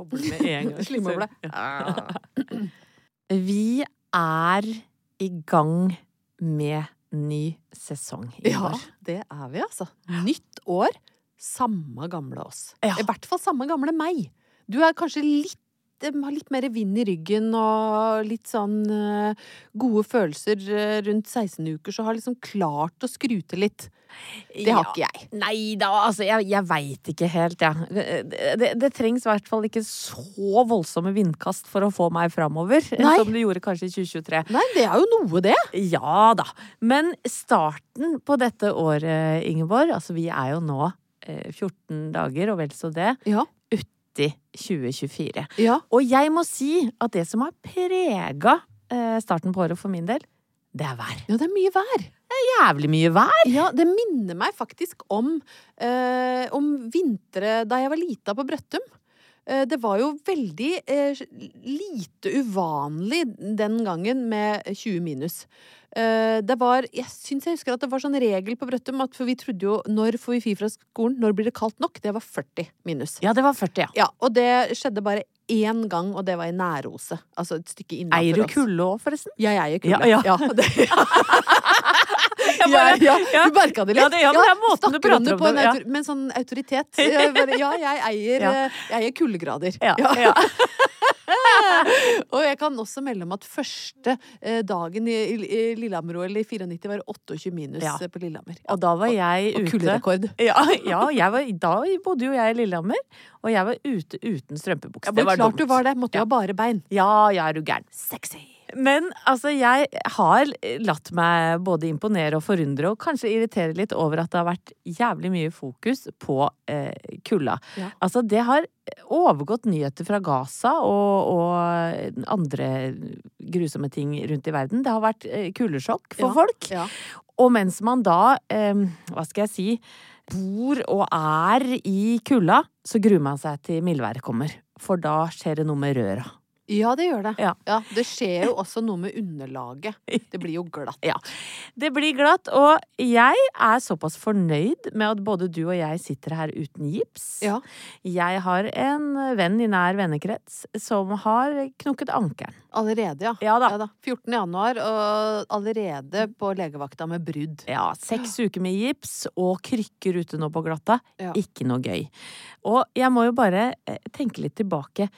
Bobler med en gang. Slimboble. Vi er i gang med ny sesong i Ja, år. det er vi, altså. Nytt år, samme gamle oss. Ja. I hvert fall samme gamle meg. Du er kanskje litt har litt mer vind i ryggen og litt sånn eh, gode følelser eh, rundt 16 uker, så har liksom klart å skru til litt. Det har ikke jeg. Nei da, altså jeg, jeg veit ikke helt, jeg. Ja. Det, det, det trengs i hvert fall ikke så voldsomme vindkast for å få meg framover. Nei. Som det gjorde kanskje i 2023. Nei, det er jo noe, det. Ja da. Men starten på dette året, Ingeborg, altså vi er jo nå eh, 14 dager og vel så det, Ja. Uti 2024. Ja. Og jeg må si at det som har prega eh, starten på året for min del, det er vær. ja, det er mye vær. Det er Jævlig mye vær! Ja, det minner meg faktisk om, eh, om vintre da jeg var lita på Brøttum. Eh, det var jo veldig eh, lite uvanlig den gangen med 20 minus. Eh, det var, jeg syns jeg husker at det var sånn regel på Brøttum at for vi trodde jo når får vi fri fra skolen, når blir det kaldt nok? Det var 40 minus. Ja, det var 40, ja. Ja, og det skjedde bare én gang, og det var i Næroset. Altså et stykke innafor Eier du oss. kulde òg, forresten? Jeg eier kulde. Ja, ja. det, ja, bare- ja, ja. du merka det litt? Ja, det- ja, men det er måten du prater om det, ja. med en sånn autoritet. Jeg bare, ja, jeg eier, Ja. eh, jeg eier kuldegrader. Ja, Ja. ja. Og jeg kan også melde om at første eh, dagen i, Lillehammer-OL i 94 var 28 minus Ja. eh, på Lillehammer. Og da var jeg og ute kulderekord. Ja, ja jeg var, da bodde jo jeg i Lillehammer, og jeg var ute uten strømpebukse. Ja, det var klart dumt. du var det. Måtte jo Ja. ha bare bein. Ja, jeg er jo gæren. Sexy. Men altså, jeg har latt meg både imponere og forundre, og kanskje irritere litt over at det har vært jævlig mye fokus på eh, kulda. Ja. Altså, det har overgått nyheter fra Gaza og, og andre grusomme ting rundt i verden. Det har vært eh, kuldesjokk for Ja, folk. ja. Og mens man da, eh, hva skal jeg si, bor og er i kulda, så gruer man seg til mildværet kommer. For da skjer det noe med røra. Ja, det gjør det. Ja. det skjer jo også noe med underlaget. Det blir jo glatt. Ja. Det blir glatt, og jeg er såpass fornøyd med at både du og jeg sitter her uten gips. Ja. Jeg har en venn i nær vennekrets som har knukket ankelen. Allerede, ja. Ja da. 14. januar, og allerede på legevakta med brudd. Ja, seks uker med gips og krykker ute nå på glatta. Ja. Ikke noe gøy. Og jeg må jo bare eh, tenke litt tilbake.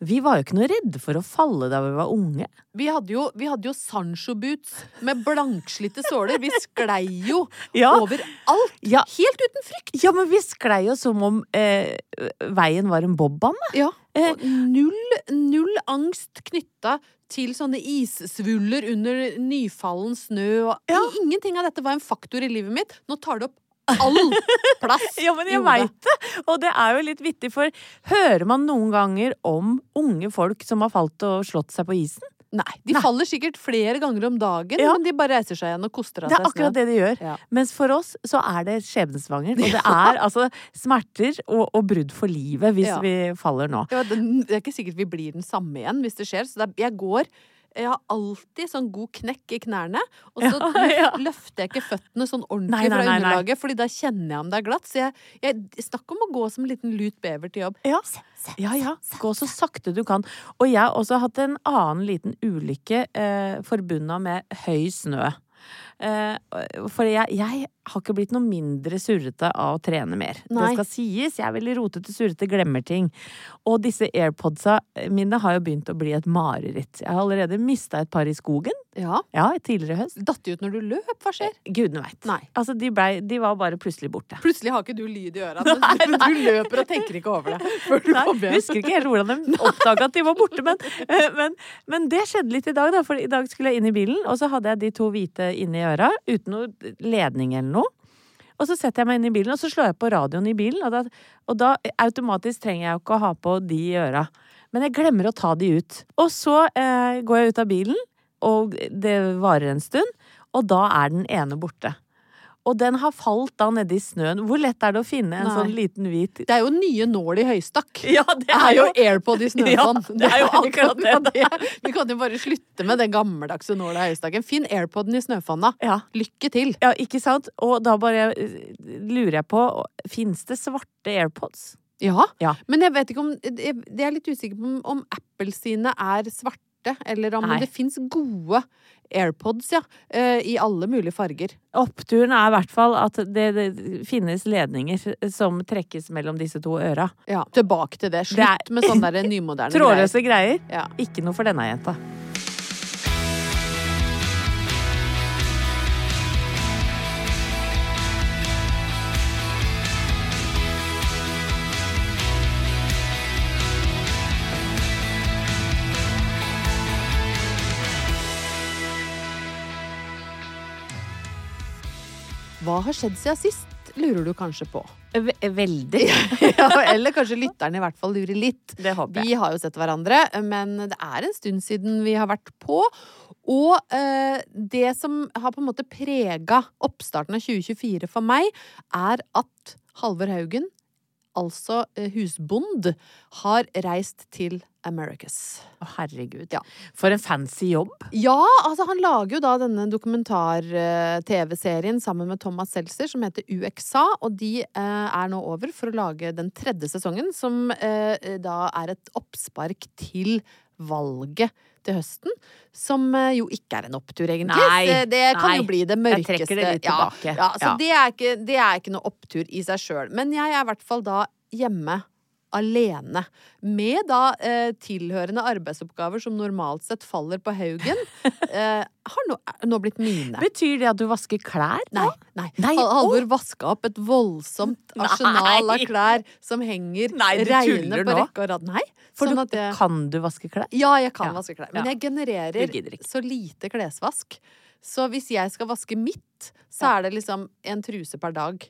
Vi var jo ikke noe redde for å falle da vi var unge. Vi hadde jo, vi hadde jo Sancho-boots med blankslitte såler. Vi sklei jo Ja. overalt. Ja. Helt uten frykt. Ja, men vi sklei jo som om eh, veien var en bobbane. Ja. Eh. Og null, null angst knytta til sånne issvuller under nyfallen snø. Og Ja. Ingenting av dette var en faktor i livet mitt. Nå tar det opp all plass. Ja, men jeg veit det! Og det er jo litt vittig, for hører man noen ganger om unge folk som har falt og slått seg på isen? Nei. De Nei. faller sikkert flere ganger om dagen, Ja. men de bare reiser seg igjen og koster av seg. Det er akkurat det de gjør. Ja. Mens for oss så er det skjebnesvangert. Og det er altså smerter og, og brudd for livet hvis Ja. vi faller nå. Ja, det, det er ikke sikkert vi blir den samme igjen hvis det skjer. Så det er, jeg går Jeg har alltid sånn god knekk i knærne, og så Ja, ja. løfter jeg ikke føttene sånn ordentlig Nei, nei, fra nei. underlaget, Fordi da kjenner jeg om det er glatt. Så jeg, jeg Snakk om å gå som en liten lut bever til jobb. Ja. ja, ja. Gå så sakte du kan. Og jeg har også hatt en annen liten ulykke eh, forbundet med høy snø. Eh, for jeg, jeg har ikke blitt noe mindre surrete av å trene mer. Nei. Det skal sies. Jeg er veldig rotete, surrete, glemmer ting. Og disse airpodsa mine har jo begynt å bli et mareritt. Jeg har allerede mista et par i skogen. Ja. Ja, tidligere høst. Datt de ut når du løp? Hva skjer? Gudene veit. Altså, de, blei- de var bare plutselig borte. Plutselig har ikke du lyd i øra, du, du løper og tenker ikke over det. Før du Nei, kommer hjem. husker ikke helt hvordan de oppdaga at de var borte, men, eh, men, men det skjedde litt i dag, da. For i dag skulle jeg inn i bilen, og så hadde jeg de to hvite inni øra, uten noe ledning eller noe. Og så setter jeg meg inn i bilen, og så slår jeg på radioen i bilen, og da, og da automatisk trenger jeg jo ikke å ha på de i øra. Men jeg glemmer å ta de ut. Og så eh, går jeg ut av bilen, og det varer en stund, og da er den ene borte. Og den har falt da nedi snøen. Hvor lett er det å finne en Nei. sånn liten hvit Det er jo nye nål i høystakk. Ja, det Det er jo AirPod i snøvann. Ja, det er jo akkurat det. Vi kan, vi kan jo bare slutte med den gammeldagse nåla i høystakken. Finn AirPoden i snøfonna. Ja. Lykke til. Ja, ikke sant? Og da bare eh, lurer jeg på, fins det svarte AirPods? Ja, Ja. men jeg vet ikke om Jeg er litt usikker på om, om Apple sine er svarte, eller om Nei. det fins gode AirPods, ja. eh, I alle mulige farger. Oppturen er i hvert fall at det, det finnes ledninger som trekkes mellom disse to øra. Ja, Tilbake til det. Det er- Slutt med sånne der nymoderne Trådløse greier. Ja. Ikke noe for denne jenta. Hva har skjedd siden sist, lurer du kanskje på. Ve veldig. ja, eller kanskje lytterne i hvert fall lurer litt. Det håper jeg. Vi har jo sett hverandre, men det er en stund siden vi har vært på. Og eh, det som har på en måte prega oppstarten av 2024 for meg, er at Halvor Haugen, altså eh, husbond, har reist til Americas. Å, herregud. Ja. For en fancy jobb. Ja, altså han lager jo da denne dokumentar-TV-serien sammen med Thomas Seltzer som heter UXA, og de eh, er nå over for å lage den tredje sesongen, som eh, da er et oppspark til valget til høsten, som eh, jo ikke er en opptur, egentlig. Nei, det, kan nei. jo bli det Jeg mørkeste. trekker det litt tilbake. Ja, ja, så Ja. Det, er ikke, det er ikke noe opptur i seg sjøl. Men jeg er i hvert fall da hjemme alene. Med da eh, tilhørende arbeidsoppgaver som normalt sett faller på Haugen, eh, har nå, nå blitt mine. Betyr det at du vasker klær? Nei. nei. Nei, Halvor oh. vaska opp et voldsomt Nei. av klær som henger Nei, reine på rekke og rad. Nei. For sånn du, jeg, kan du vaske klær? ja, jeg kan Ja. vaske klær. Men jeg genererer så lite klesvask. Så hvis jeg skal vaske mitt, så er det liksom en truse per dag.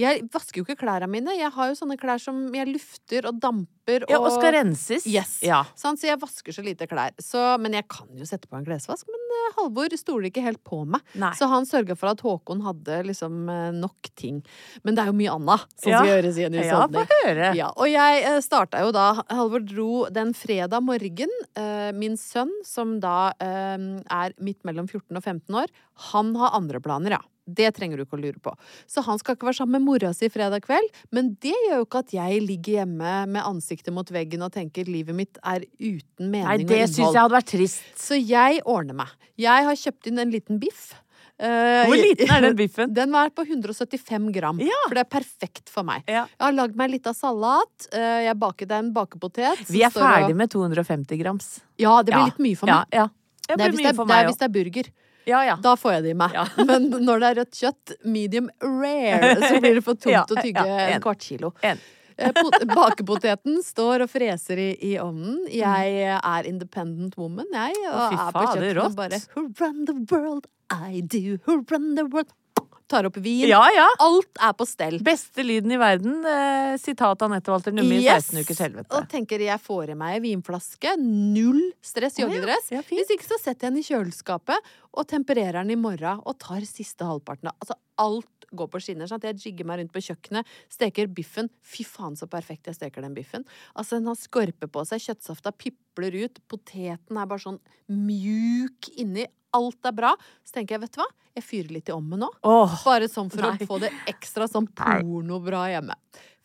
Jeg vasker jo ikke klærne mine. Jeg har jo sånne klær som jeg lufter og damper. Ja, og skal renses? Yes. Ja. Sånn, Så jeg vasker så lite klær. Så, men jeg kan jo sette på en klesvask. Men eh, Halvor stoler ikke helt på meg. Nei. Så han sørga for at Håkon hadde liksom eh, nok ting. Men det er jo mye annet som Ja. skal gjøres i en Ja, husholdning. høre. Ja, og jeg eh, starta jo da Halvor dro den fredag morgen. Min sønn, som da er midt mellom 14 og 15 år, han har andre planer, ja. Det trenger du ikke å lure på. Så han skal ikke være sammen med mora si fredag kveld. Men det gjør jo ikke at jeg ligger hjemme med ansiktet mot veggen og tenker livet mitt er uten mening Nei, og det innhold. syns jeg hadde vært trist. Så jeg ordner meg. Jeg har kjøpt inn en liten biff. Eh, Hvor liten er den biffen? Den var på 175 gram. Ja. For det er perfekt for meg. Ja. Jeg har lagd meg litt av salat. eh, Jeg baket en bakepotet. Vi er ferdig og- med 250 grams. Ja, det blir Ja. litt mye for meg. ja. Det Det er det, det er hvis det er burger. Ja, ja. Da får jeg det i meg. Men når det er rødt kjøtt, medium rare, så blir det for tungt å tygge en. kvart kilo. En. Eh, Bakepoteten står og freser i, i ovnen. Jeg er independent woman, jeg. Og Fy faen, er på kjøkkenet og bare Who run the world? I do. Who run the world? Tar opp vin. Ja, ja. Alt er på stell. Beste lyden i verden. Eh, sitat Anette Walter Numme i Yes. 16 ukers helvete. Og tenker jeg får i meg vinflaske. Null stress joggedress. joggedress. Ja. Hvis ikke så setter jeg den i kjøleskapet og tempererer den i morgen og tar siste halvparten av Altså alt går på skinner. Sant? Jeg jigger meg rundt på kjøkkenet, steker biffen. Fy faen så perfekt jeg steker den biffen. Altså Den har skorpe på seg, kjøttsafta pipler ut, poteten er bare sånn mjuk inni. Alt er bra. Så tenker jeg, vet du hva, jeg fyrer litt i ovnen nå. Oh, Bare sånn for Nei. å få det ekstra sånn pornobra hjemme.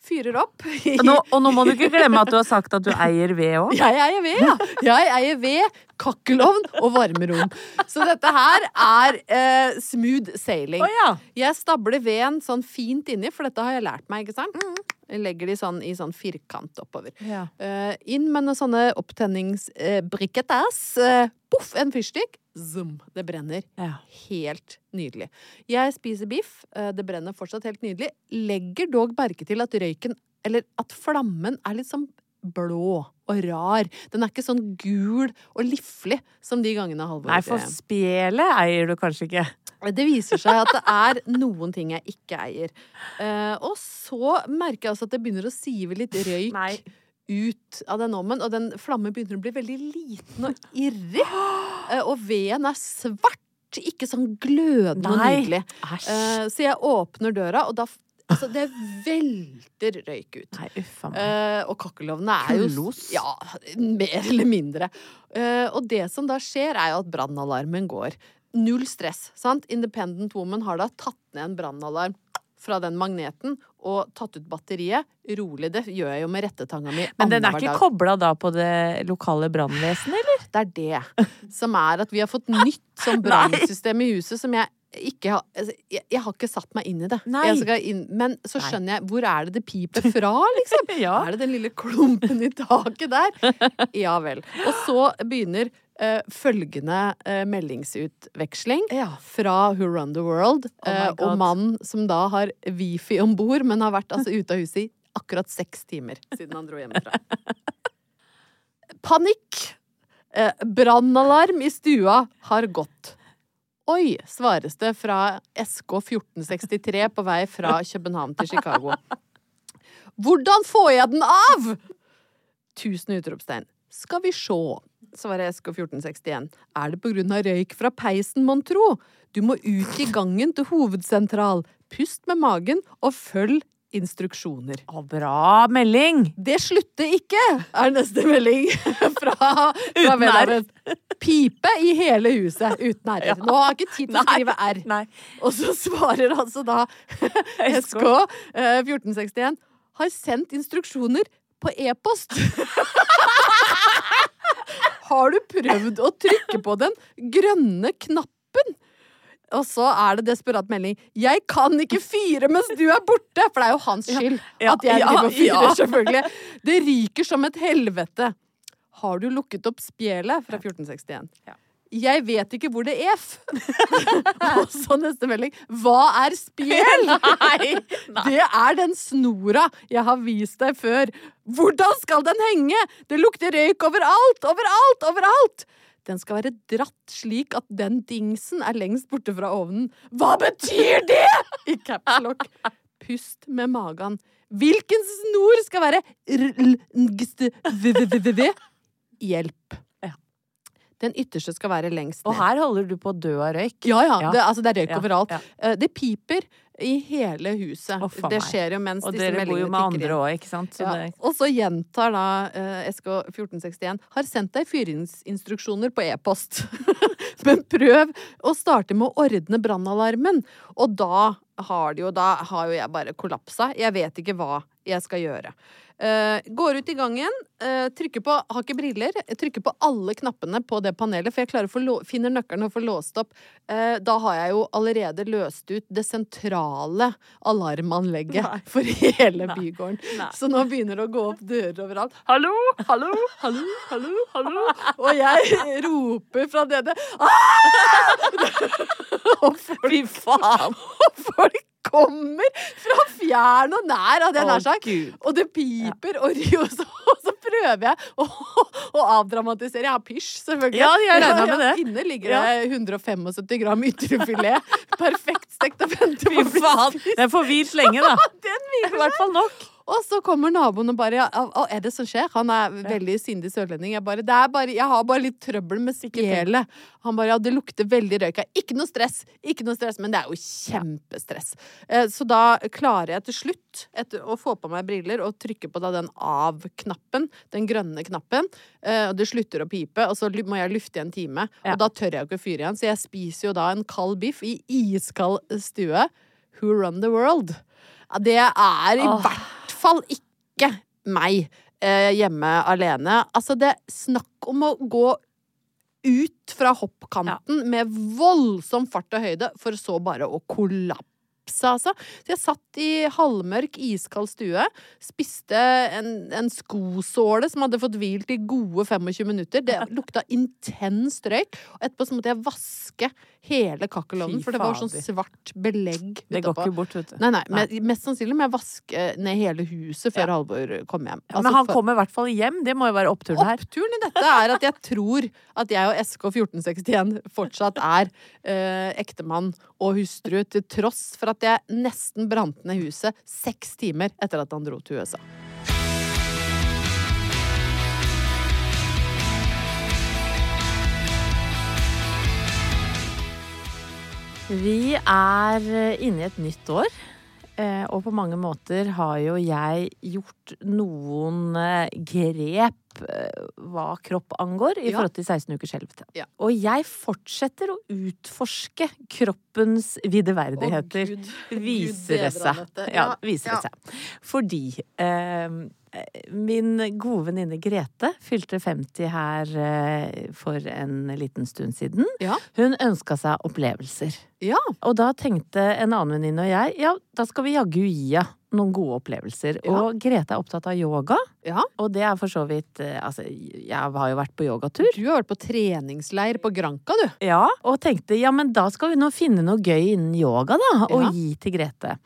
Fyrer opp. Og Nå, og nå må du ikke glemme at du har sagt at du eier ved òg. Jeg eier ved, ja. Jeg eier ved, kakkelovn og varmerom. Så dette her er eh, smooth sailing. Oh, ja. Jeg stabler veden sånn fint inni, for dette har jeg lært meg, ikke sant? Jeg legger de sånn i sånn firkant oppover. Ja. Uh, inn med noen sånne opptenningsbrikettes. Uh, Poff, en fyrstikk. Zoom, det brenner. Ja. Helt nydelig. Jeg spiser biff, eh, det brenner fortsatt helt nydelig. Legger dog merke til at røyken, eller at flammen, er litt sånn blå og rar. Den er ikke sånn gul og liflig som de gangene Halvor Nei, for spelet eier du kanskje ikke. det viser seg at det er noen ting jeg ikke eier. Eh, og så merker jeg også at det begynner å sive litt røyk Nei. Ut av den ovnen. Og den flammen begynner å bli veldig liten og irrig. Eh, og veden er svart, ikke sånn glødende og nydelig. Eh, så jeg åpner døra, og da Altså, det velter røyk ut. Nei, uffa meg. Eh, og kakkelovnene er jo? Ja, mer eller mindre. Og det som da skjer, er jo at brannalarmen går. Null stress. sant? Independent Woman har da tatt ned en brannalarm fra den magneten og tatt ut batteriet. Rolig. Det gjør jeg jo med rettetanga mi Men den er ikke kobla da på det lokale brannvesenet, eller? Det er det som er at vi har fått nytt sånn brannsystem i huset som jeg ikke ha, altså, jeg, jeg har ikke satt meg inn i det. Inn, men så Nei. skjønner jeg hvor er det det piper fra, liksom? Ja. Er det den lille klumpen i taket der? Ja vel. Og så begynner uh, følgende uh, meldingsutveksling Ja. fra Who Run the World Oh eh, og mannen som da har wifi om bord, men har vært altså ute av huset i akkurat seks timer siden han dro hjemmefra. Panikk! Eh, Brannalarm i stua har gått. Oi, svares det fra SK 1463 på vei fra København til Chicago. Hvordan får jeg den av?! Tusen utropstegn. Skal vi sjå, svarer SK 1461. Er det på grunn av røyk fra peisen, mon tro? Du må ut i gangen til hovedsentral. Pust med magen og følg instruksjoner. Å, bra melding! Det slutter ikke, er neste melding fra, fra Uten R. Pipe i hele huset uten R. Ja. Nå har jeg ikke tid til å skrive r. Nei. Og så svarer altså da SK eh, 1461 har sendt instruksjoner på e-post. har du prøvd å trykke på den grønne knappen? Og så er det desperat melding. 'Jeg kan ikke fyre mens du er borte!' For det er jo hans skyld Ja, at jeg ja, driver og fyrer, ja. selvfølgelig. Det ryker som et helvete. Har du lukket opp spjelet fra 1461? Ja. Jeg vet ikke hvor det er f. Og så neste melding. Hva er spjel? Nei, Det er den snora jeg har vist deg før. Hvordan skal den henge? Det lukter røyk overalt, overalt, overalt! Den skal være dratt slik at den dingsen er lengst borte fra ovnen. Hva betyr det?! I caps lock. Pust med magen. Hvilken snor skal være r-l-ngst-v-v-v-v? Hjelp. Den ytterste skal være lengst Og her holder du på å dø av røyk. Ja, ja. Ja. Det, altså, det er røyk Ja, overalt. ja. Eh, Det piper i hele huset. Oh, det skjer jo mens Og dere bor jo med andre inn. òg, ikke sant? Så Ja. det, Og så gjentar da uh, SK 1461 har sendt deg fyringsinstruksjoner på e-post. Men prøv å starte med å ordne brannalarmen. Og da har, de jo, da har jo jeg bare kollapsa. Jeg vet ikke hva jeg skal gjøre. Eh, går ut i gangen, uh, trykker på Har ikke briller. Trykker på alle knappene på det panelet, for jeg klarer å lå- finner nøkkelen og får låst opp. Uh, da har jeg jo allerede løst ut det sentrale alarmanlegget Nei. for hele bygården. Nei. Så nå begynner det å gå opp dører overalt. Hallo, hallo, hallo, hallo, hallo. Og jeg roper fra nede! Og folk, Fy faen! og folk kommer fra fjern og nær, hadde jeg nær sagt. Og det piper og rir, og så, og så prøver jeg å, å avdramatisere. Jeg har pysj, selvfølgelig. Ja, jeg regnet med det. Inne ligger det 175 gram ytrefilet. Perfekt stekt og venter på å bli spist. Den får hvilt lenge, da. I hvert fall nok. Og så kommer naboen og bare Hva er det som skjer? Han er veldig sindig sørlending. Jeg bare, det bare Jeg har bare litt trøbbel med spjelet. Han bare Ja, det lukter veldig røyk her. Ikke noe stress! Ikke noe stress. Men det er jo kjempestress. Eh, Så da klarer jeg til slutt etter å få på meg briller og trykke på den av-knappen, den grønne knappen. eh, Og det slutter å pipe, og så må jeg lufte i en time. Og da tør jeg jo ikke å fyre igjen, så jeg spiser jo da en kald biff i iskald stue. Who run the world? Det er i hvert fall ikke meg eh, hjemme alene. Altså, det er snakk om å gå ut fra hoppkanten med voldsom fart og høyde, for så bare å kollapse. Altså. Så jeg satt i halvmørk, iskald stue, spiste en, en skosåle som hadde fått hvilt i gode 25 minutter. Det lukta intens røyk. Og etterpå så måtte jeg vaske hele kakkelovnen, for det var sånn svart belegg Det går ikke bort, vet du. Nei, nei, men Mest sannsynlig må jeg vaske ned hele huset før Ja. Halvor kommer hjem. Altså, men han for- kommer i hvert fall hjem. Det må jo være oppturen her. Oppturen i dette er at jeg tror at jeg og SK1461 fortsatt er eh, ektemann og hustru, til tross for at jeg nesten brant ned huset seks timer etter at han dro til USA. Vi er eh, inne i et nytt år. eh, Og på mange måter har jo jeg gjort noen eh, grep hva kropp angår, i forhold til 16 ukers helvete. Ja. Og jeg fortsetter å utforske kroppens videverdigheter. Å, Gud. Viser det seg. Ja, Ja, viser det seg. Fordi eh, min gode venninne Grete fylte 50 her eh, for en liten stund siden. Ja. Hun ønska seg opplevelser. Ja. Og da tenkte en annen venninne og jeg ja, da skal vi jaggu gi henne noen gode opplevelser. Ja. Og Grete er opptatt av yoga, ja. og det er for så vidt eh, Altså, jeg har jo vært på yogatur. Du har vært på treningsleir på Granka, du. Ja, og tenkte ja, men da skal vi nå finne noe gøy innen yoga, da, og Ja. gi til Grete.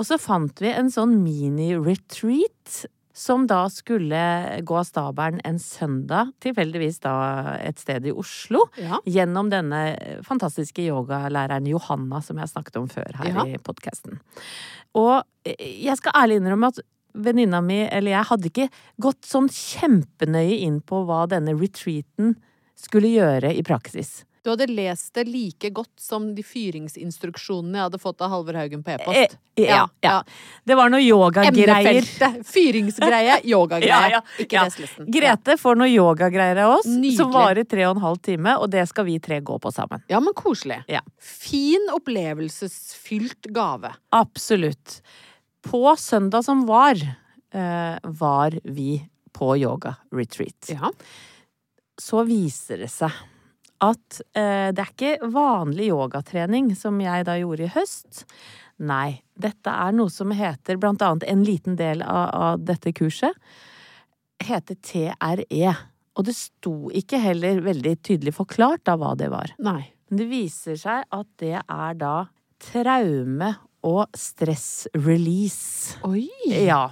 Og så fant vi en sånn mini-retreat. Som da skulle gå av stabelen en søndag, tilfeldigvis da et sted i Oslo. Ja. Gjennom denne fantastiske yogalæreren Johanna, som jeg snakket om før her Ja. i podkasten. Og eh, jeg skal ærlig innrømme at venninna mi, eller jeg, hadde ikke gått sånn kjempenøye inn på hva denne retreaten skulle gjøre i praksis. Du hadde lest det like godt som de fyringsinstruksjonene jeg hadde fått av Halvor Haugen på Eh, e-post. ja, ja. Det var noe yogagreier. Fyringsgreie, yogagreie. Ja, ja, Ikke ja. leselisten. Grete får noe yogagreier av oss, Nydelig. som varer tre og en halv time, og det skal vi tre gå på sammen. Ja, men koselig. Ja. Fin opplevelsesfylt gave. Absolutt. På søndag som var, eh, var vi på yoga-retreat. Ja. Så viser det seg at eh, det er ikke vanlig yogatrening som jeg da gjorde i høst. Nei, dette er noe som heter, blant annet en liten del av, av dette kurset, heter TRE. Og det sto ikke heller veldig tydelig forklart da hva det var. Nei. Men det viser seg at det er da traume og stress-release. Oi! Ja.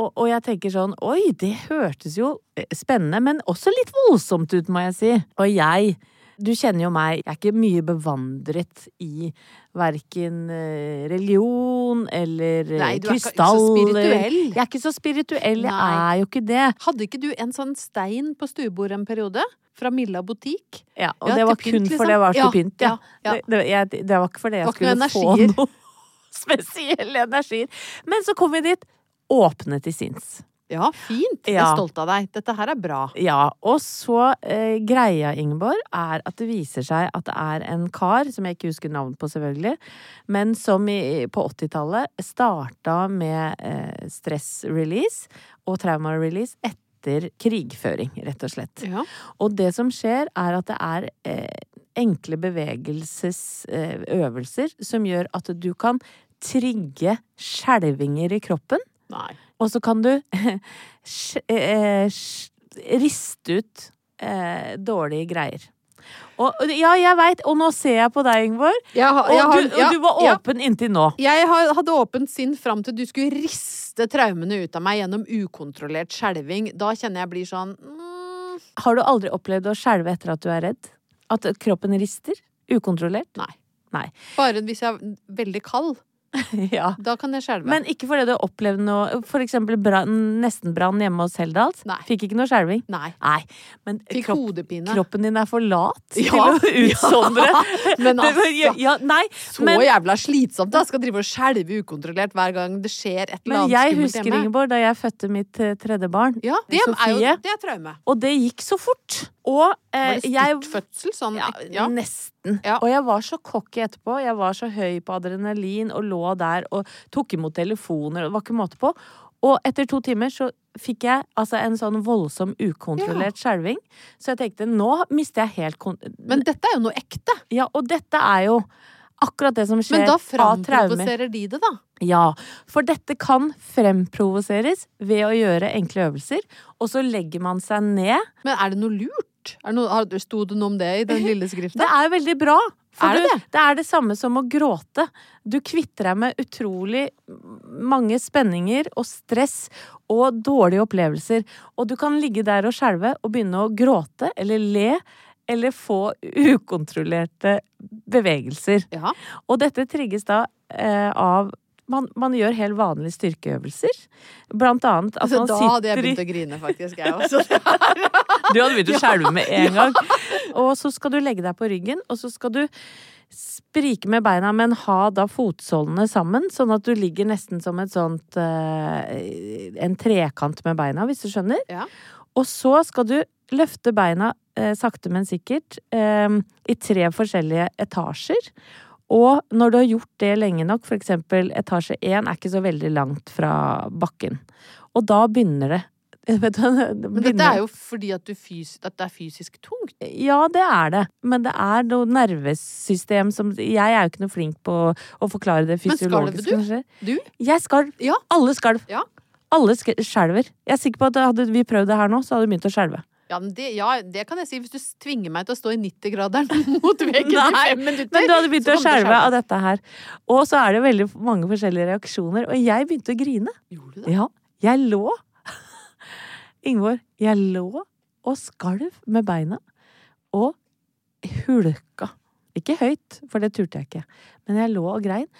Og, og jeg tenker sånn, oi, det hørtes jo eh, spennende, men også litt voldsomt ut, må jeg si. Og jeg, du kjenner jo meg, jeg er ikke mye bevandret i verken eh, religion eller eh, Nei, du er ikke så krystaller. spirituell. Jeg er ikke så spirituell, jeg Nei. er jo ikke det. Hadde ikke du en sånn stein på stuebordet en periode? Fra Milla butikk? Ja, og Ja, det var pynt, kun liksom. for det var til Ja, pynt, ja. ja. Det, det, jeg, det var ikke fordi jeg var skulle få noe spesielle energier. Men så kom vi dit, åpne til sinns. Ja, fint. Jeg er stolt av deg. Dette her er bra. Ja, og så eh, greia, Ingeborg, er at det viser seg at det er en kar, som jeg ikke husker navnet på selvfølgelig, men som i, på 80-tallet starta med eh, stress-release og trauma-release etter krigføring, rett og slett. Ja. Og det som skjer, er at det er eh, enkle bevegelsesøvelser som gjør at du kan trigge skjelvinger i kroppen. Nei. Og så kan du eh, riste ut eh, dårlige greier. Og, ja, jeg veit, og nå ser jeg på deg, Ingvor. Jeg har- Og, jeg har- du, og ja, du var ja. åpen inntil nå. Jeg har- hadde åpent sinn fram til du skulle riste traumene ut av meg gjennom ukontrollert skjelving. Da kjenner jeg blir sånn mm, Har du aldri opplevd å skjelve etter at du er redd? At kroppen rister? Ukontrollert? Nei. Nei. Bare hvis jeg er veldig kald. ja. Da kan jeg skjelve. Men ikke fordi du opplevde noe For eksempel brann- nestenbrann hjemme hos Heldals. Nei. Fikk ikke noe skjelving. Nei. Nei. Men kropp, kroppen din er for lat Ja, til å utsondre. Men Det- altså, ja, nei, så men, jævla slitsomt. da Skal drive og skjelve ukontrollert hver gang det skjer et eller men jeg husker, hjemme. Ingeborg, da jeg fødte mitt eh, tredje barn. Ja, det er jo det er traume. Og det gikk så fort. Og eh, Var det styrtfødsel? Sånn Ja, ja. nesten. Ja. Og jeg var så cocky etterpå. Jeg var så høy på adrenalin og lå der og tok imot telefoner. Det var ikke måte på. Og etter to timer så fikk jeg altså en sånn voldsom ukontrollert skjelving. Så jeg tenkte nå mister jeg helt kon... Men dette er jo noe ekte. Ja, og dette er jo akkurat det som skjer Men da fremprovoserer framprovoserer de det, da. Ja, for dette kan fremprovoseres ved å gjøre enkle øvelser, og så legger man seg ned. Men er det noe lurt? Er noe, har- Sto det noe om det i den lille skriften? Det er veldig bra. For Er det du, det? det er det samme som å gråte. Du kvitter deg med utrolig mange spenninger og stress og dårlige opplevelser. Og du kan ligge der og skjelve og begynne å gråte eller le eller få ukontrollerte bevegelser. Ja. Og dette trigges da eh, av man, man gjør helt vanlige styrkeøvelser. Blant annet at Altså, man da hadde jeg begynt å grine, faktisk. Jeg også. Du hadde begynt å skjelve med en gang. Og så skal du legge deg på ryggen, og så skal du sprike med beina, men ha da fotsålene sammen, sånn at du ligger nesten som et sånt eh, En trekant med beina, hvis du skjønner. Ja. Og så skal du løfte beina eh, sakte, men sikkert eh, i tre forskjellige etasjer. Og når du har gjort det lenge nok, eksempel etasje én er ikke så veldig langt fra bakken. Og da begynner det. Men dette er jo fordi at, du fys at det er fysisk tungt. ja, det er det. Men det er noe nervesystem som Jeg er jo ikke noe flink på å forklare det Men skalv fysiologiske. du? Du? Jeg skalv. Ja. Alle skalv. Ja. Alle sk- skjelver. Jeg er sikker på at hadde vi prøvd det her nå, så hadde vi begynt å skjelve. Ja, det, ja, det kan jeg si. Hvis du tvinger meg til å stå i 90-graderen mot veggen i fem minutter. Men du hadde begynt å skjelve av dette her. Og så er det veldig mange forskjellige reaksjoner. Og jeg begynte å grine. Gjorde du det? Ja. Jeg lå Ingvor, jeg lå og skalv med beina. Og hulka. Ikke høyt, for det turte jeg ikke. Men jeg lå og grein.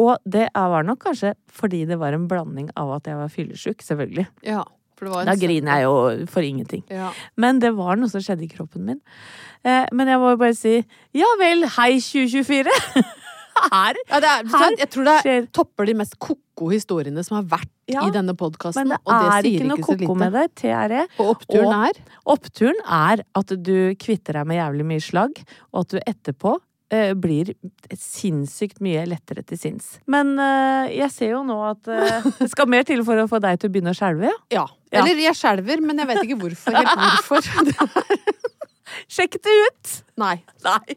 Og det var nok kanskje fordi det var en blanding av at jeg var fyllesyk, selvfølgelig. Ja, Da griner jeg jo for ingenting. Ja. Men det var noe som skjedde i kroppen min. Eh, men jeg må jo bare si ja vel, hei 2024! Her Ja, det er, Her jeg tror det skjer- topper de mest ko-ko historiene som har vært Ja, i denne podkasten. Men det det er ikke noe ko-ko med det. TRE. Og oppturen Og- er Oppturen er at du kvitter deg med jævlig mye slagg, og at du etterpå blir sinnssykt mye lettere til sinns. Men uh, jeg ser jo nå at uh, det skal mer til for å få deg til å begynne å skjelve, ja. Ja. Ja. Eller jeg skjelver, men jeg vet ikke hvorfor. Helt hvorfor. Sjekk det ut! Nei. Nei.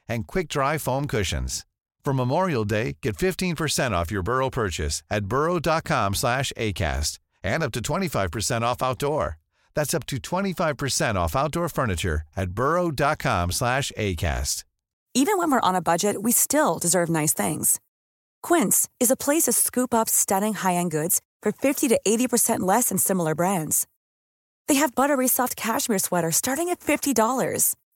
and quick-dry foam cushions. For Memorial Day, get 15% off your Burrow purchase at burrow.com slash ACAST and up to 25% off outdoor. That's up to 25% off outdoor furniture at burrow.com slash ACAST. Even when we're on a budget, we still deserve nice things. Quince is a place to scoop up stunning high-end goods for 50 to 80% less than similar brands. They have buttery soft cashmere sweaters starting at $50,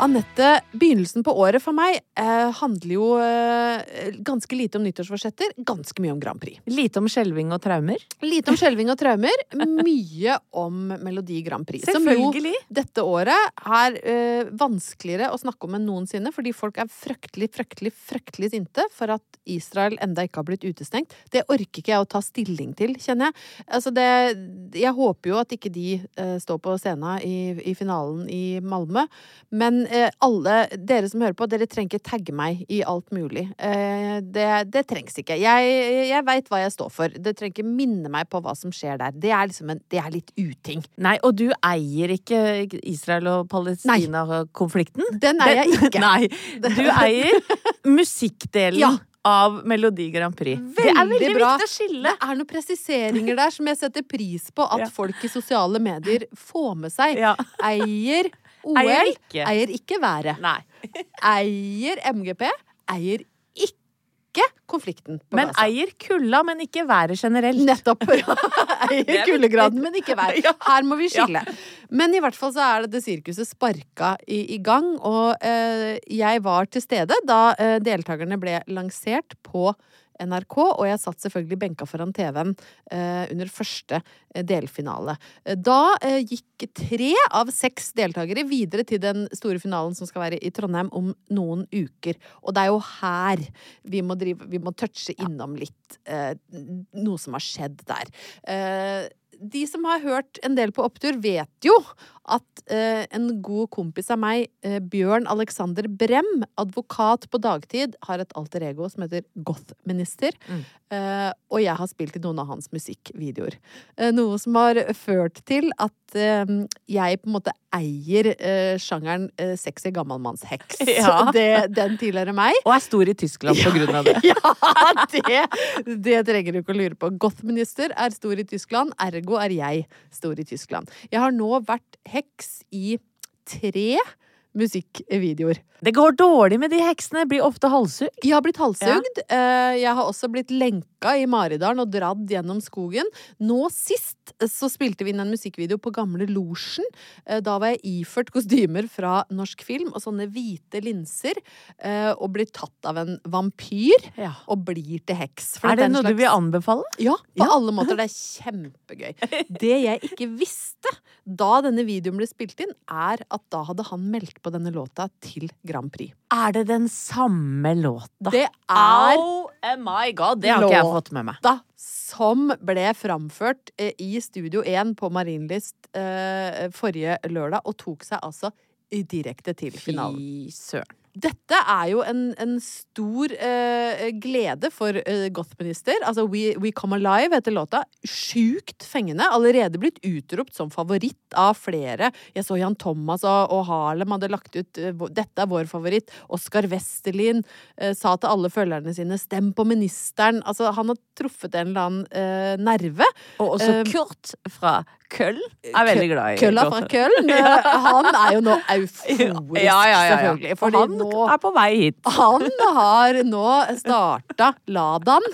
Anette, begynnelsen på året for meg eh, handler jo eh, ganske lite om nyttårsforsetter, ganske mye om Grand Prix. Lite om skjelving og traumer. Lite om skjelving og traumer, mye om Melodi Grand Prix. Som jo Selvfølgelig. dette året er eh, vanskeligere å snakke om enn noensinne, fordi folk er fryktelig, fryktelig, fryktelig sinte for at Israel enda ikke har blitt utestengt. Det orker ikke jeg å ta stilling til, kjenner jeg. Altså det, jeg håper jo at ikke de eh, står på scenen i, i finalen i Malmö, men alle dere som hører på, dere trenger ikke tagge meg i alt mulig. Eh, det, det trengs ikke. Jeg, jeg veit hva jeg står for. Det trenger ikke minne meg på hva som skjer der. Det er liksom en, det er litt uting. Nei, og du eier ikke Israel- og Palestina-konflikten? Den eier jeg ikke. Nei, du eier musikkdelen Ja. av Melodi Grand Prix. det er veldig bra. viktig å skille. Det er noen presiseringer der som jeg setter pris på at Ja. folk i sosiale medier får med seg. Ja. Eier OL, Eier ikke. eier ikke været. Nei. Eier MGP, eier ikke konflikten på Men Gaza. eier kulda, men ikke været generelt. Nettopp. Eier er kuldegraden, men ikke været. Her må vi skille. Men i hvert fall så er det det sirkuset sparka i, i gang, og eh, jeg var til stede da eh, deltakerne ble lansert på NRK, og jeg satt selvfølgelig benka foran TV-en eh, under første eh, delfinale. Eh, Da gikk tre av seks deltakere videre til den store finalen som skal være i Trondheim om noen uker. Og det er jo her vi må, drive, vi må touche innom litt noe som har skjedd der. De som har hørt en del på opptur, vet jo at eh, en god kompis av meg, eh, Bjørn Alexander Brem, advokat på dagtid, har et alter ego som heter Gothminister. Mm. Eh, og jeg har spilt i noen av hans musikkvideoer. Eh, noe som har ført til at eh, jeg på en måte eier eh, sjangeren sexy gammalmannsheks. Ja. Det, den tilhører meg. Og er stor i Tyskland på grunn av det. Ja, det, det trenger du ikke å lure på. Goth-minister er stor i Tyskland, ergo er jeg stor i Tyskland. Jeg har nå vært heks i tre musikkvideoer. Det går dårlig med de heksene, blir ofte halshugd. Jeg har blitt halshugd. Ja. Jeg har også blitt lenka i Maridalen og dratt gjennom skogen. Nå sist eh, så spilte vi inn en musikkvideo på Gamle Losjen. Eh, Da var jeg iført kostymer fra norsk film og sånne hvite linser. eh, Og blir tatt av en vampyr Ja. og blir til heks. For Er det noe du vil anbefale? Ja, på alle måter. Det er kjempegøy. Det jeg ikke visste da denne videoen ble spilt inn, er at da hadde han meldt på denne låta til Grand Prix. Er det den samme låta? Det er Oh my god, det har ikke jeg fått med meg. låta som ble framført eh, i Studio 1 på Marienlyst eh, forrige lørdag, og tok seg altså direkte til finalen. Fy søren. Dette er jo en, en stor uh, glede for uh, Goth-minister. Altså We, We Come Alive heter låta. Sjukt fengende. Allerede blitt utropt som favoritt av flere. Jeg så Jan Thomas og, og Harlem hadde lagt ut uh, 'Dette er vår favoritt'. Oskar Westerlin sa til alle følgerne sine 'Stem på ministeren'. Altså, han har truffet en eller annen nerve. Og også Kurt fra Køll er veldig glad i Kølla fra eh, Han er jo nå euforisk, ja, ja. selvfølgelig. For han nå er på vei hit. Han har nå starta Ladan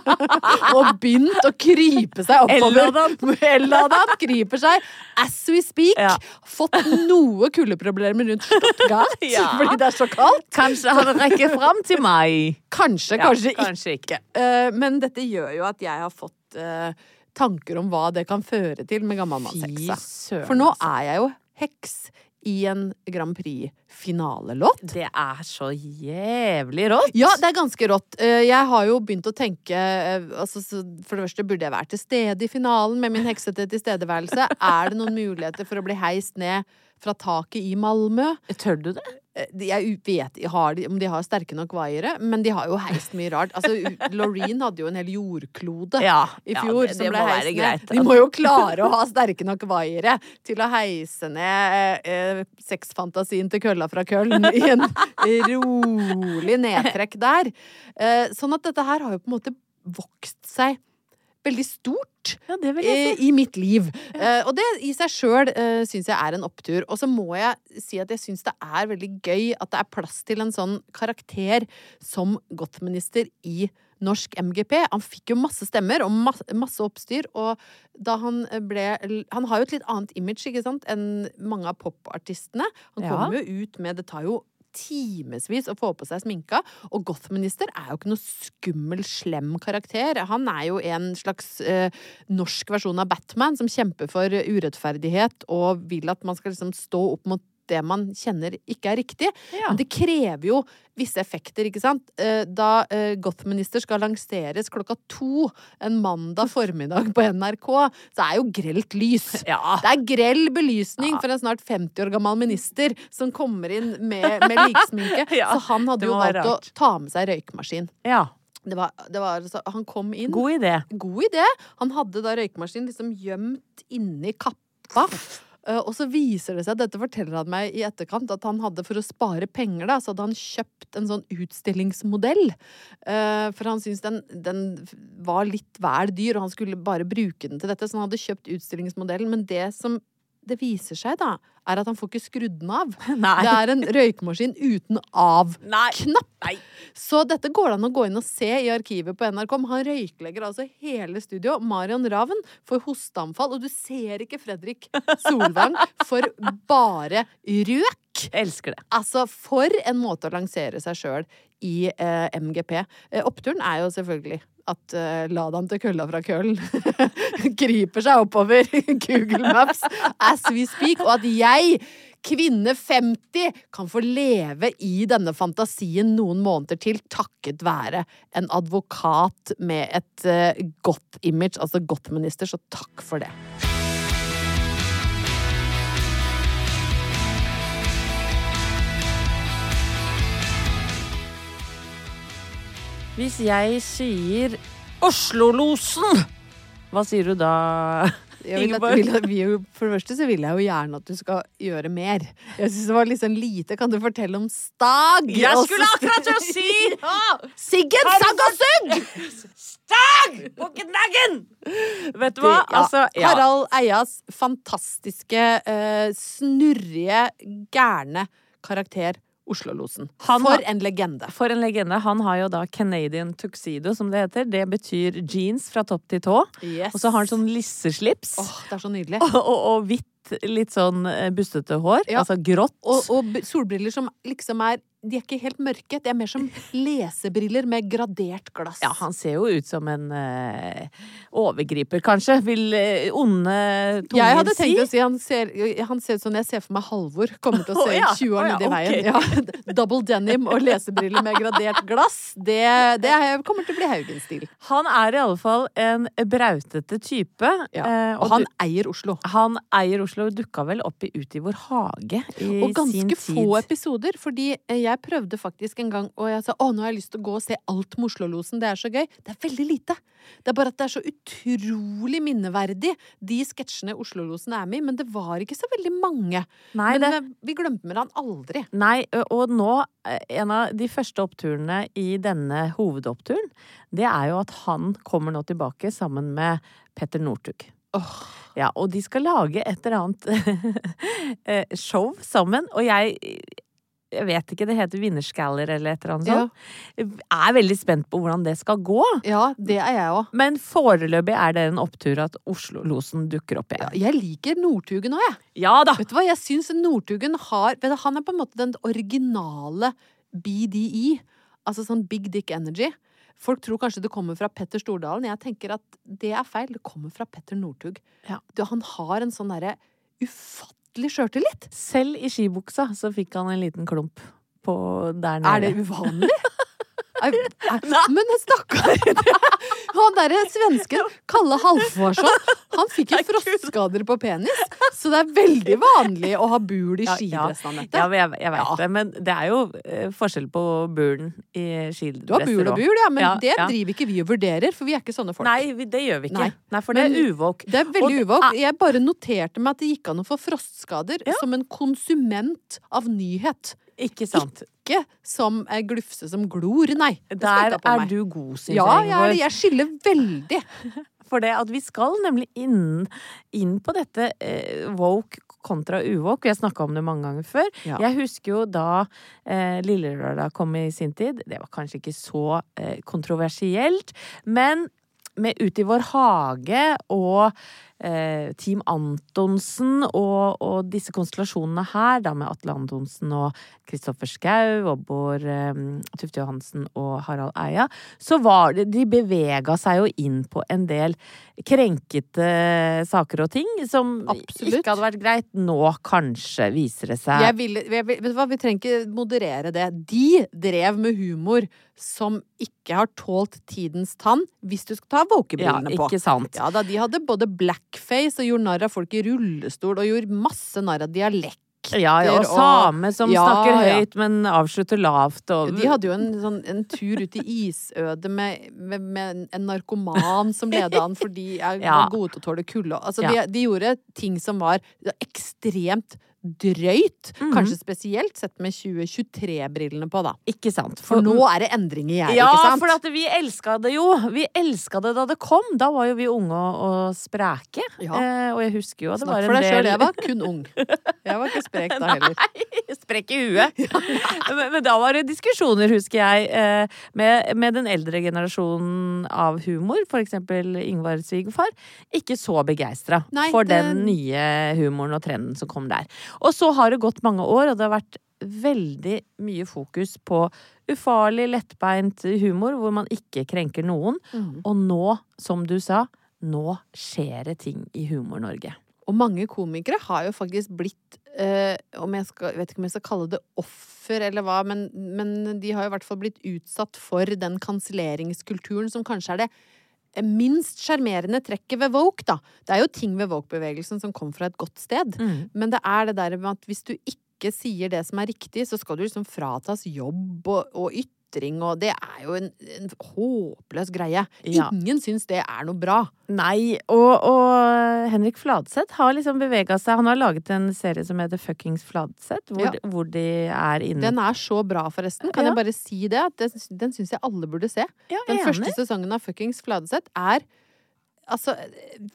og begynt å krype seg oppover. El-Ladan. Kryper seg as we speak. Ja. Fått noe kuldeproblemer rundt Stuttgart Ja. fordi det er så kaldt. Kanskje han rekker fram til meg. Kanskje, Ja, kanskje, ikke. ikke. Eh, men dette gjør jo at jeg har fått eh, tanker om hva det kan føre til med Fy For nå altså. er jeg jo heks i en Grand Prix-finalelåt. Det er så jævlig rått. Ja, det er ganske rått. Eh, Jeg har jo begynt å tenke eh, altså, For det første, burde jeg være til stede i finalen med min heksete tilstedeværelse? Er det noen muligheter for å bli heist ned fra taket i Malmö? Tør du det? Eh, Jeg vet har om de har sterke nok vaiere, men de har jo heist mye rart. Altså, Loreen hadde jo en hel jordklode Ja, i ja, fjor det- som ble heist ned. De må jo klare å ha sterke nok vaiere til å heise ned eh, sexfantasien til kølla fra Køln i en rolig nedtrekk der. Eh, sånn at dette her har jo på en måte vokst seg veldig stort Ja, det vil jeg eh, i mitt liv. Eh, og det i seg sjøl uh, syns jeg er en opptur. Og så må jeg si at jeg syns det er veldig gøy at det er plass til en sånn karakter som Goth-minister i norsk MGP. Han fikk jo masse stemmer og masse, masse oppstyr, og da han ble Han har jo et litt annet image, ikke sant, enn mange av popartistene. Han Ja. jo ut med Det tar jo timevis å få på seg sminka. Og Gothminister er jo ikke noe skummel, slem karakter. Han er jo en slags eh, norsk versjon av Batman som kjemper for urettferdighet og vil at man skal liksom stå opp mot det man kjenner ikke er riktig. Ja. Men det krever jo visse effekter, ikke sant. Eh, Da eh, Gothminister skal lanseres klokka to en mandag formiddag på NRK, så er jo grelt lys. Ja. Det er grell belysning for en snart 50 år gammel minister som kommer inn med, med liksminke. Ja, så han hadde jo valgt rart. å ta med seg røykmaskin. ja. Det var, det var, han kom inn God idé. God idé. Han hadde da røykmaskin liksom gjemt inni kappa. Eh, og så viser det seg, dette forteller han meg i etterkant, at han hadde for å spare penger, da, så hadde han kjøpt en sånn utstillingsmodell. Eh, for han syntes den, den var litt vel dyr, og han skulle bare bruke den til dette, så han hadde kjøpt utstillingsmodellen. Men det som det viser seg, da, er at han får ikke skrudd den av. Nei. Det er en røykmaskin uten av-knapp. Så dette går det an å gå inn og se i arkivet på NRK. Han røyklegger altså hele studio. Marion Ravn får hosteanfall, og du ser ikke Fredrik Solvang for bare røk. Elsker det. Altså, for en måte å lansere seg sjøl i eh, MGP. Eh, oppturen er jo selvfølgelig at uh, Ladan til kølla fra Køllen kryper seg oppover Google Maps as we speak, og at jeg, kvinne 50, kan få leve i denne fantasien noen måneder til takket være en advokat med et uh, godt image, altså godt minister, så takk for det. Hvis jeg sier Oslo-losen, hva sier du da? Ingeborg? for det første så vil jeg jo gjerne at du skal gjøre mer. Jeg syns det var sånn lite. Kan du fortelle om Stag? Jeg skulle akkurat til å si Siggen Sagg og Sugg! Stag på knaggen! Vet du hva? Ja, Altså, ja. Harald Eias fantastiske, uh, snurrige, gærne karakter Oslo-losen. For en legende. For en legende. Han har jo da Canadian tuxedo, som det heter. Det betyr jeans fra topp til tå. Yes. Og så har han sånn lisseslips. Åh, det er så nydelig. Og, og, og hvitt, litt sånn eh, bustete hår. Ja. Altså grått. Og, og solbriller som liksom er De er ikke helt mørke. Det er mer som lesebriller med gradert glass. Ja, han ser jo ut som en uh, overgriper, kanskje, vil uh, onde tunger Jeg hadde si. tenkt å si han ser, han ser ut som jeg ser for meg Halvor kommer til å se oh, ja. 20 år oh, ja, nedi veien. Ja, double denim og lesebriller med gradert glass. Det, det er- kommer til å bli Haugen-stil. Han er i alle fall en brautete type. Ja. Og, Og han du- eier Oslo. han eier Oslo dukka vel opp i Ut i vår hage i Og ganske få episoder, fordi eh, jeg prøvde faktisk en gang og jeg sa å, nå har jeg lyst til å gå og se alt med Oslo-losen, det er så gøy. Det er veldig lite. Det er bare at det er så utrolig minneverdig, de sketsjene Oslo-losen er med i, men det var ikke så veldig mange. Nei, men det, eh, vi glemte med han aldri. nei, og nå, eh, en av de første oppturene i denne hovedoppturen, det er jo at han kommer nå tilbake sammen med Petter Northug. Åh. Ja, og de skal lage et eller annet eh, show sammen, og jeg jeg vet ikke, det heter Vinnerskaller eller et eller annet Ja. sånt. Jeg er veldig spent på hvordan det skal gå. Ja, det er jeg òg. Men foreløpig er det en opptur at Oslo-losen dukker opp Ja, jeg liker Northugen òg, jeg. Ja da! Vet du hva, jeg syns Northugen har du, Han er på en måte den originale BDI. Altså sånn Big Dick Energy. Folk tror kanskje det kommer fra Petter Stordalen. Jeg tenker at det er feil. Det kommer fra Petter Northug. Ja. Du, Han har en sånn derre ufattelig sjøltillit. Selv i skibuksa så fikk han en liten klump på der nede. Er det uvanlig? Men stakkar! Han derre svensken, Kalle Halvorsson, han fikk jo frostskader på penis. Så det er veldig vanlig å ha bul i Ja, ja. Anette. Ja, jeg, jeg vet Ja. det, men det er jo eh, forskjell på bulen i skidresser Du har bul og bul, ja, men Ja, det ja. driver ikke vi og vurderer, for vi er ikke sånne folk. Nei, det gjør vi ikke. Nei. Nei, for det Men- er uvåk. Det er veldig uvåk. er- Jeg bare noterte meg at det gikk an å få frostskader som en konsument av nyhet. Ikke sant. Ikke som ei glufse som glor, nei. Der er du god, syns Ja, jeg. Ingeborg. jeg skiller veldig. For det at vi skal nemlig inn, inn på dette eh, woke kontra uvåk. Vi har snakka om det mange ganger før. Ja. Jeg husker jo da eh, Lille Lørdag kom i sin tid. Det var kanskje ikke så eh, kontroversielt, men med Ut i vår hage og eh, Team Antonsen og, og disse konstellasjonene her, da med Atle Antonsen og Kristoffer Schou og Bård um, Tufte Johansen og Harald Eia, så var det De bevega seg jo inn på en del krenkete saker og ting som Absolutt. ikke hadde vært greit. Nå kanskje viser det seg Jeg vil, jeg, vil- vet du hva, vi trenger ikke moderere det. De drev med humor som ikke har tålt tidens tann, hvis du skal ta Ja, woke-brillene på. Ja da, de hadde både blackface og gjorde narr av folk i rullestol, og gjorde masse narr av dialekt. Ja, ja, og same som Ja, snakker ja. høyt, men avslutter lavt og De hadde jo en, sånn, en tur ut i isødet med, med, med en narkoman som leda an fordi er Ja. gode til å tåle kulde. Altså, Ja. de, de gjorde ting som var ekstremt drøyt. Mhm. Kanskje spesielt sett med 2023-brillene på, da. Ikke sant? For nå er det endring i gjerdet, Ja, ikke sant? for at vi elska det jo. Vi elska det da det kom. Da var jo vi unge og, og spreke. Ja. Eh, og jeg husker jo at det Snakk var for deg sjøl, jeg var kun ung. Jeg var ikke sprek da heller. Nei, sprek i huet. men, men da var det diskusjoner, husker jeg, eh, med, med den eldre generasjonen av humor. For eksempel Ingvar svigerfar. Ikke så begeistra for den nye humoren og trenden som kom der. Og så har det gått mange år, og det har vært veldig mye fokus på ufarlig, lettbeint humor hvor man ikke krenker noen. Mm. Og nå, som du sa, nå skjer det ting i Humor-Norge. Og mange komikere har jo faktisk blitt eh, om jeg skal, vet ikke om jeg skal kalle det offer eller hva, men, men de har jo i hvert fall blitt utsatt for den kanselleringskulturen som kanskje er det minst sjarmerende trekket ved woke, da. Det er jo ting ved woke-bevegelsen som kom fra et godt sted. Men det er det der med at hvis du ikke sier det som er riktig, så skal du liksom fratas jobb og, og ytring, og det er jo en, en håpløs greie. Ja. Ingen syns det er noe bra. Nei, og, og Henrik Fladseth har liksom bevega seg. Han har laget en serie som heter Fuckings Fladseth, hvor, Ja. hvor de er inne Den er så bra, forresten. Kan Ja. jeg bare si det? At den, den syns jeg alle burde se. Den enig. første sesongen av Fuckings Fladseth er altså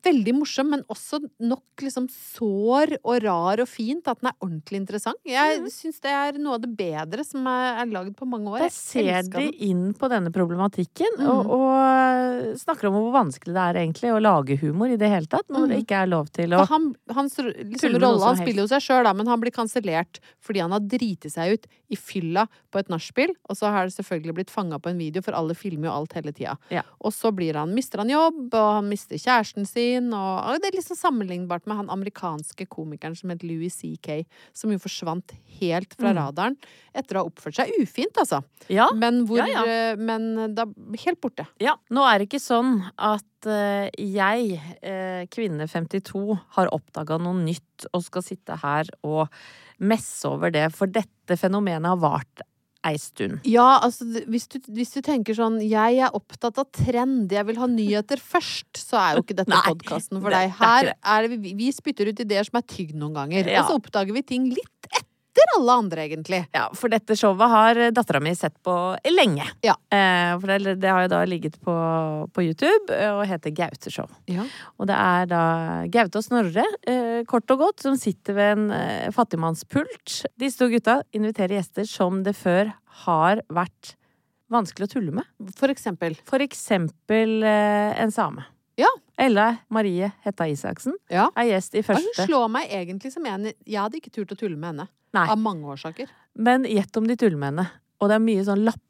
veldig morsom, men også nok liksom sår og rar og fint at den er ordentlig interessant. Jeg Mm. syns det er noe av det bedre som er, er lagd på mange år. Da ser de inn på denne problematikken, mm. og, og snakker om hvor vanskelig det er egentlig å lage humor i det hele tatt, når det Mhm. ikke er lov til å For han, hans liksom, rolle, han spiller jo seg sjøl, men han blir kansellert fordi han har driti seg ut i fylla på et nachspiel. Og så har det selvfølgelig blitt fanga på en video, for alle filmer jo alt hele tida. Ja. Og så blir han, mister han jobb, og han mister kjæresten sin, og, og det er liksom sammenlignbart med han amerikanske komikeren som het Louis C.K., som jo forsvant helt fra Mm. radaren etter å ha oppført seg ufint, altså. Ja, Men hvor Ja, ja. eh, Men da helt borte. ja. Nå er det ikke sånn at eh, jeg, eh, kvinne 52, har oppdaga noe nytt og skal sitte her og messe over det, for dette fenomenet har vart ei stund. Ja, altså hvis du, hvis du tenker sånn Jeg er opptatt av trend, jeg vil ha nyheter først, så er jo ikke dette podkasten for deg. det er Her det. er det, vi, vi spytter ut ideer som er tygd noen ganger, Ja. og så oppdager vi ting litt etter alle andre, egentlig. Ja, for dette showet har dattera mi sett på lenge. Ja. Eh, for det, det har jo da ligget på, på YouTube eh, og heter Gaute-show. Ja. Og det er da Gaute og Snorre, eh, kort og godt, som sitter ved en eh, fattigmannspult. Disse to gutta inviterer gjester som det før har vært vanskelig å tulle med. For eksempel. For eksempel eh, en same. Ja. Ella Marie Hetta Isaksen Ja. er gjest i Og hun slår meg egentlig som en Jeg hadde ikke turt å tulle med henne. Nei. Av mange årsaker. Men gjett om de tuller med henne. Og det er mye sånn lapp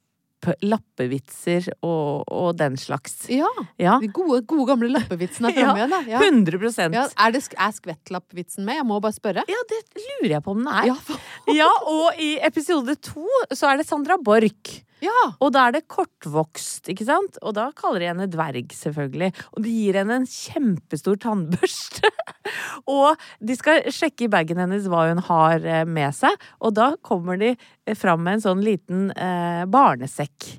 lappevitser og, og den slags. Ja. Ja. De gode, gode gamle lappevitsene er Ja, framme igjen. Ja. 100 Ja, er, det, er skvettlappvitsen med? Jeg må bare spørre. Ja, det lurer jeg på om den er. Ja, Ja, og i episode to så er det Sandra Borch. Ja. Og da er det kortvokst, ikke sant? Og da kaller de henne dverg, selvfølgelig. Og de gir henne en kjempestor tannbørste. og de skal sjekke i bagen hennes hva hun har eh, med seg. Og da kommer de eh, fram med en sånn liten eh, barnesekk.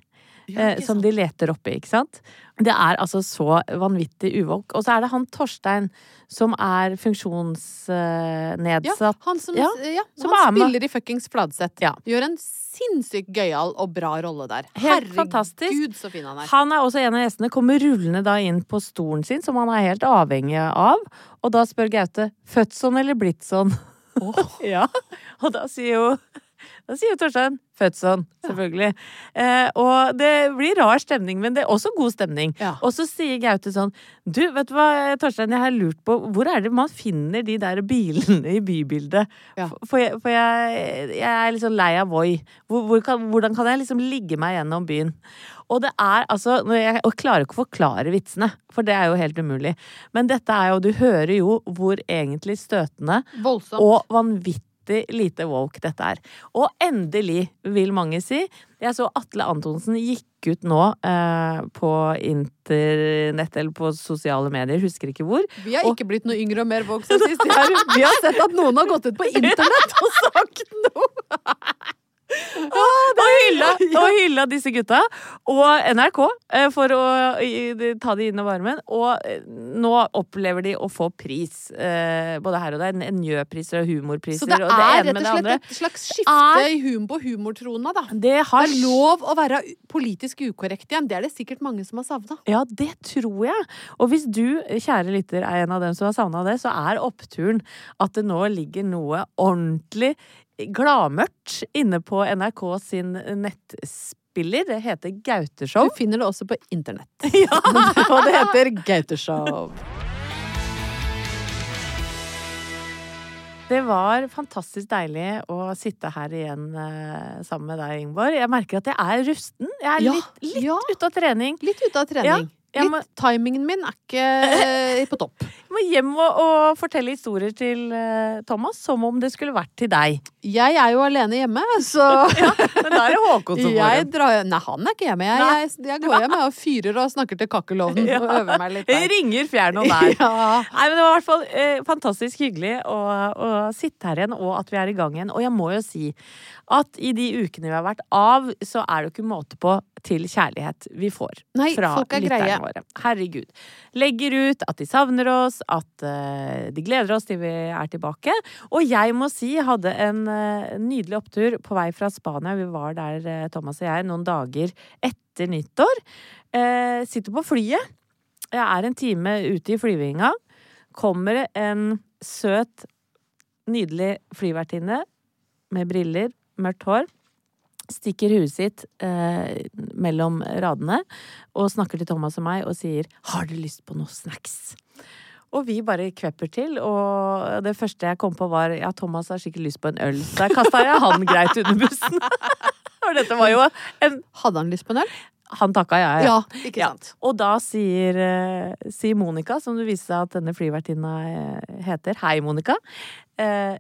Eh, som de leter oppi, ikke sant? Det er altså så vanvittig uvåk. Og så er det han Torstein som er Ja, funksjonsnedsatt. han som, Ja, ja, som han er spiller i fuckings Fladseth. Ja. Gjør en sinnssykt gøyal og bra rolle der. Helt fantastisk. Herregud, så fin han er. Han er også en av gjestene. Kommer rullende da inn på stolen sin, som han er helt avhengig av. Og da spør Gaute født sånn eller blitt sånn. ja. Og da sier jo da sier Torstein født sånn, selvfølgelig. Eh, og det blir rar stemning, men det er også god stemning. Ja. Og så sier Gaute sånn Du, vet du hva, Torstein, jeg har lurt på Hvor er det man finner de der bilene i bybildet? Ja. For, jeg, for jeg, jeg er sånn lei av Voi. Hvor, hvor kan, hvordan kan jeg liksom ligge meg gjennom byen? Og det er altså jeg klarer ikke å forklare vitsene, for det er jo helt umulig. Men dette er jo Du hører jo hvor egentlig støtende Voldsomt. og vanvittig lite woke dette er. Og endelig, vil mange si. Jeg så Atle Antonsen gikk ut nå eh, på internett eller på sosiale medier, husker ikke hvor. Vi har Og- ikke blitt noe yngre og mer woke siden sist. Vi har sett at noen har gått ut på internett og sagt noe! Og hylla, og hylla disse gutta. Og NRK, eh, for å ta de inn i varmen. Og eh, nå opplever de å få pris, eh, både her og der. Njø-priser og humorpriser Så det det er ene rett og slett et slags skifte Er- i hum på humortrona, da. Det Det har er lov å være politisk ukorrekt igjen. Det er det sikkert mange som har savna. Ja, det tror jeg. Og hvis du, kjære lytter, er en av dem som har savna det, så er oppturen at det nå ligger noe ordentlig gladmørkt inne på NRK sin nettspiller. Det heter Gauteshow. Du finner det også på internett. Ja. Og det heter Gauteshow. Det var fantastisk deilig å sitte her igjen eh, sammen med deg, Ingeborg. Jeg merker at jeg er rusten. Jeg er Ja, litt, litt ja. ute av trening. Litt ute av trening. Ja, Litt, må- Timingen min er ikke eh, på topp. Må hjem og, og fortelle historier til uh, Thomas som om det skulle vært til deg. Jeg er jo alene hjemme, så Men da er det Håkon som går jeg drar Nei, han er ikke hjemme. Jeg, jeg, jeg går hjem og fyrer og snakker til kakkelovnen og øver meg litt der. Ringer fjern og nær. Ja. Nei, men Det var i hvert fall eh, fantastisk hyggelig å, å sitte her igjen, og at vi er i gang igjen. Og jeg må jo si at i de ukene vi har vært av, så er det jo ikke måte på til kjærlighet vi får Nei, fra er lytterne våre. Herregud. Legger ut at de savner oss, at eh, de gleder oss til vi er tilbake. Og jeg må si, hadde en eh, nydelig opptur på vei fra Spania. Vi var der, eh, Thomas og jeg, noen dager etter nyttår. Sitter på flyet. Jeg er en time ute i flyvinga. Kommer en søt, nydelig flyvertinne med briller, mørkt hår. Stikker huet sitt eh, mellom radene og snakker til Thomas og meg og sier 'Har du lyst på noe snacks?' Og vi bare kvepper til, og det første jeg kom på var ja, Thomas har sikkert lyst på en øl. Så der kasta jeg han greit under bussen. For dette var jo en Hadde han lyst på en øl? Han takka ja, ja. Ja, ikke Ja. sant. Og da sier, eh, sier Monica, som det viser seg at denne flyvertinna eh, heter, hei Monica, eh,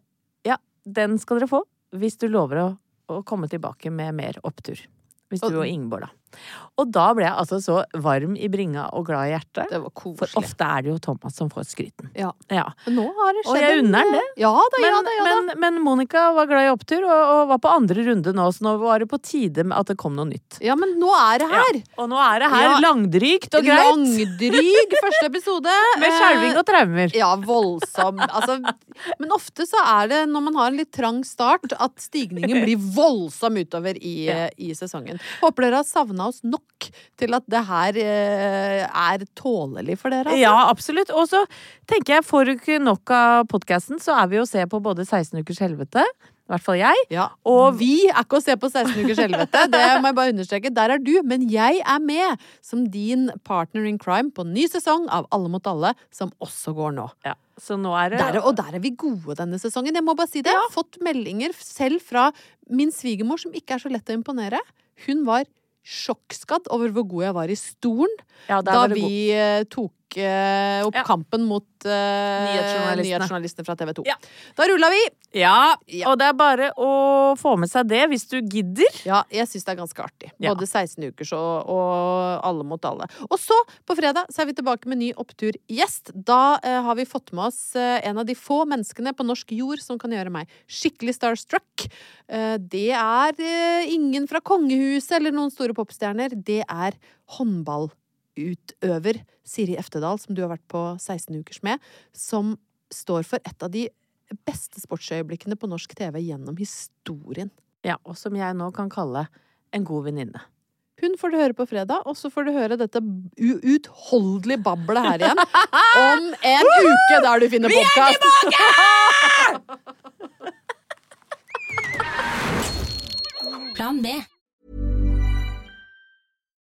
ja, den skal dere få hvis du lover å, å komme tilbake med mer opptur. Hvis du Og- og Ingeborg, da. Og da ble jeg altså så varm i bringa og glad i hjertet. Det var For ofte er det jo Thomas som får skryten. Ja. Ja. Nå har det Og jeg unner den det. Ja da, ja da, ja da. men, men Monica var glad i opptur, og, og var på andre runde nå, så nå var det på tide med at det kom noe nytt. Ja, men nå er det her! Og nå er det her Ja. langdrygt og greit. Langdryg første episode. Med skjelving og traumer. Ja, voldsom. Altså, men ofte så er det når man har en litt trang start, at stigningen blir voldsom utover i, Ja. i sesongen. Håper dere har savna oss nok til at det her eh, er tålelig for dere. Altså. Ja, absolutt. Og så tenker jeg, får du ikke nok av podkasten, så er vi jo å se på både 16 ukers helvete, i hvert fall jeg. Ja, Og- vi er ikke å se på 16 ukers helvete, det må jeg bare understreke. Der er du, men jeg er med som din partner in crime på ny sesong av Alle mot alle, som også går nå. Ja, så nå er det Der, og der er vi gode denne sesongen. Jeg må bare si det. Jeg har fått meldinger selv fra min svigermor, som ikke er så lett å imponere. Hun var sjokkskadd over hvor god jeg var i stolen ja, da vi god. eh, tok eh, opp Ja. kampen mot uh, Nyhetsjournalistene. fra TV 2. Ja. Da rulla vi! Ja, og det er bare å få med seg det hvis du gidder. Ja, jeg syns det er ganske artig. Både 16 ukers og, og Alle mot alle. Og så, på fredag, så er vi tilbake med ny oppturgjest. Da uh, har vi fått med oss uh, en av de få menneskene på norsk jord som kan gjøre meg skikkelig starstruck. Det er ingen fra kongehuset eller noen store popstjerner. Det er håndballutøver Siri Eftedal, som du har vært på 16 ukers med, som står for et av de beste sportsøyeblikkene på norsk TV gjennom historien. Ja, og som jeg nå kan kalle en god venninne. Hun får du høre på fredag, og så får du høre dette uutholdelige bablet her igjen om en uke der du finner podkast. Plan B.